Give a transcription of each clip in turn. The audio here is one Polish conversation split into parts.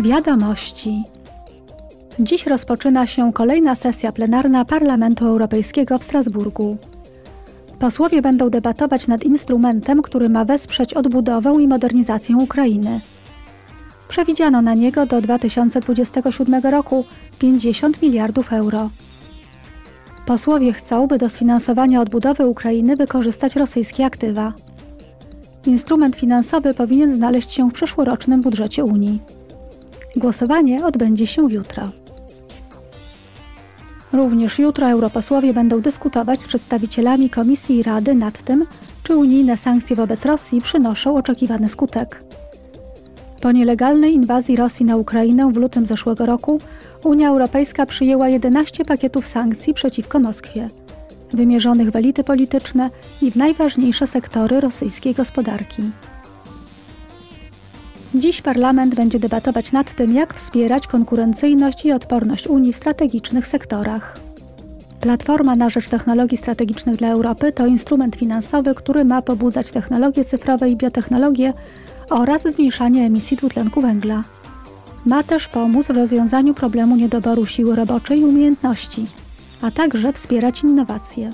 Wiadomości. Dziś rozpoczyna się kolejna sesja plenarna Parlamentu Europejskiego w Strasburgu. Posłowie będą debatować nad instrumentem, który ma wesprzeć odbudowę i modernizację Ukrainy. Przewidziano na niego do 2027 roku 50 miliardów euro. Posłowie chcą, by do sfinansowania odbudowy Ukrainy wykorzystać rosyjskie aktywa. Instrument finansowy powinien znaleźć się w przyszłorocznym budżecie Unii. Głosowanie odbędzie się jutro. Również jutro europosłowie będą dyskutować z przedstawicielami Komisji i Rady nad tym, czy unijne sankcje wobec Rosji przynoszą oczekiwany skutek. Po nielegalnej inwazji Rosji na Ukrainę w lutym zeszłego roku Unia Europejska przyjęła 11 pakietów sankcji przeciwko Moskwie, wymierzonych w elity polityczne i w najważniejsze sektory rosyjskiej gospodarki. Dziś parlament będzie debatować nad tym, jak wspierać konkurencyjność i odporność Unii w strategicznych sektorach. Platforma na rzecz technologii strategicznych dla Europy to instrument finansowy, który ma pobudzać technologie cyfrowe i biotechnologie oraz zmniejszanie emisji dwutlenku węgla. Ma też pomóc w rozwiązaniu problemu niedoboru siły roboczej i umiejętności, a także wspierać innowacje.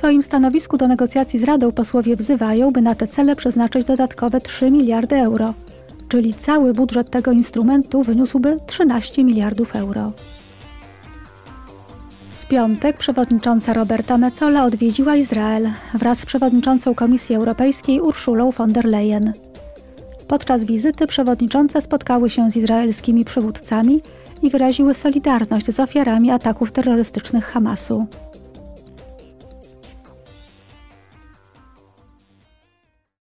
Swoim stanowisku do negocjacji z Radą posłowie wzywają, by na te cele przeznaczyć dodatkowe 3 miliardy euro, czyli cały budżet tego instrumentu wyniósłby 13 miliardów euro. W piątek przewodnicząca Roberta Mecola odwiedziła Izrael wraz z przewodniczącą Komisji Europejskiej Urszulą von der Leyen. Podczas wizyty przewodniczące spotkały się z izraelskimi przywódcami i wyraziły solidarność z ofiarami ataków terrorystycznych Hamasu.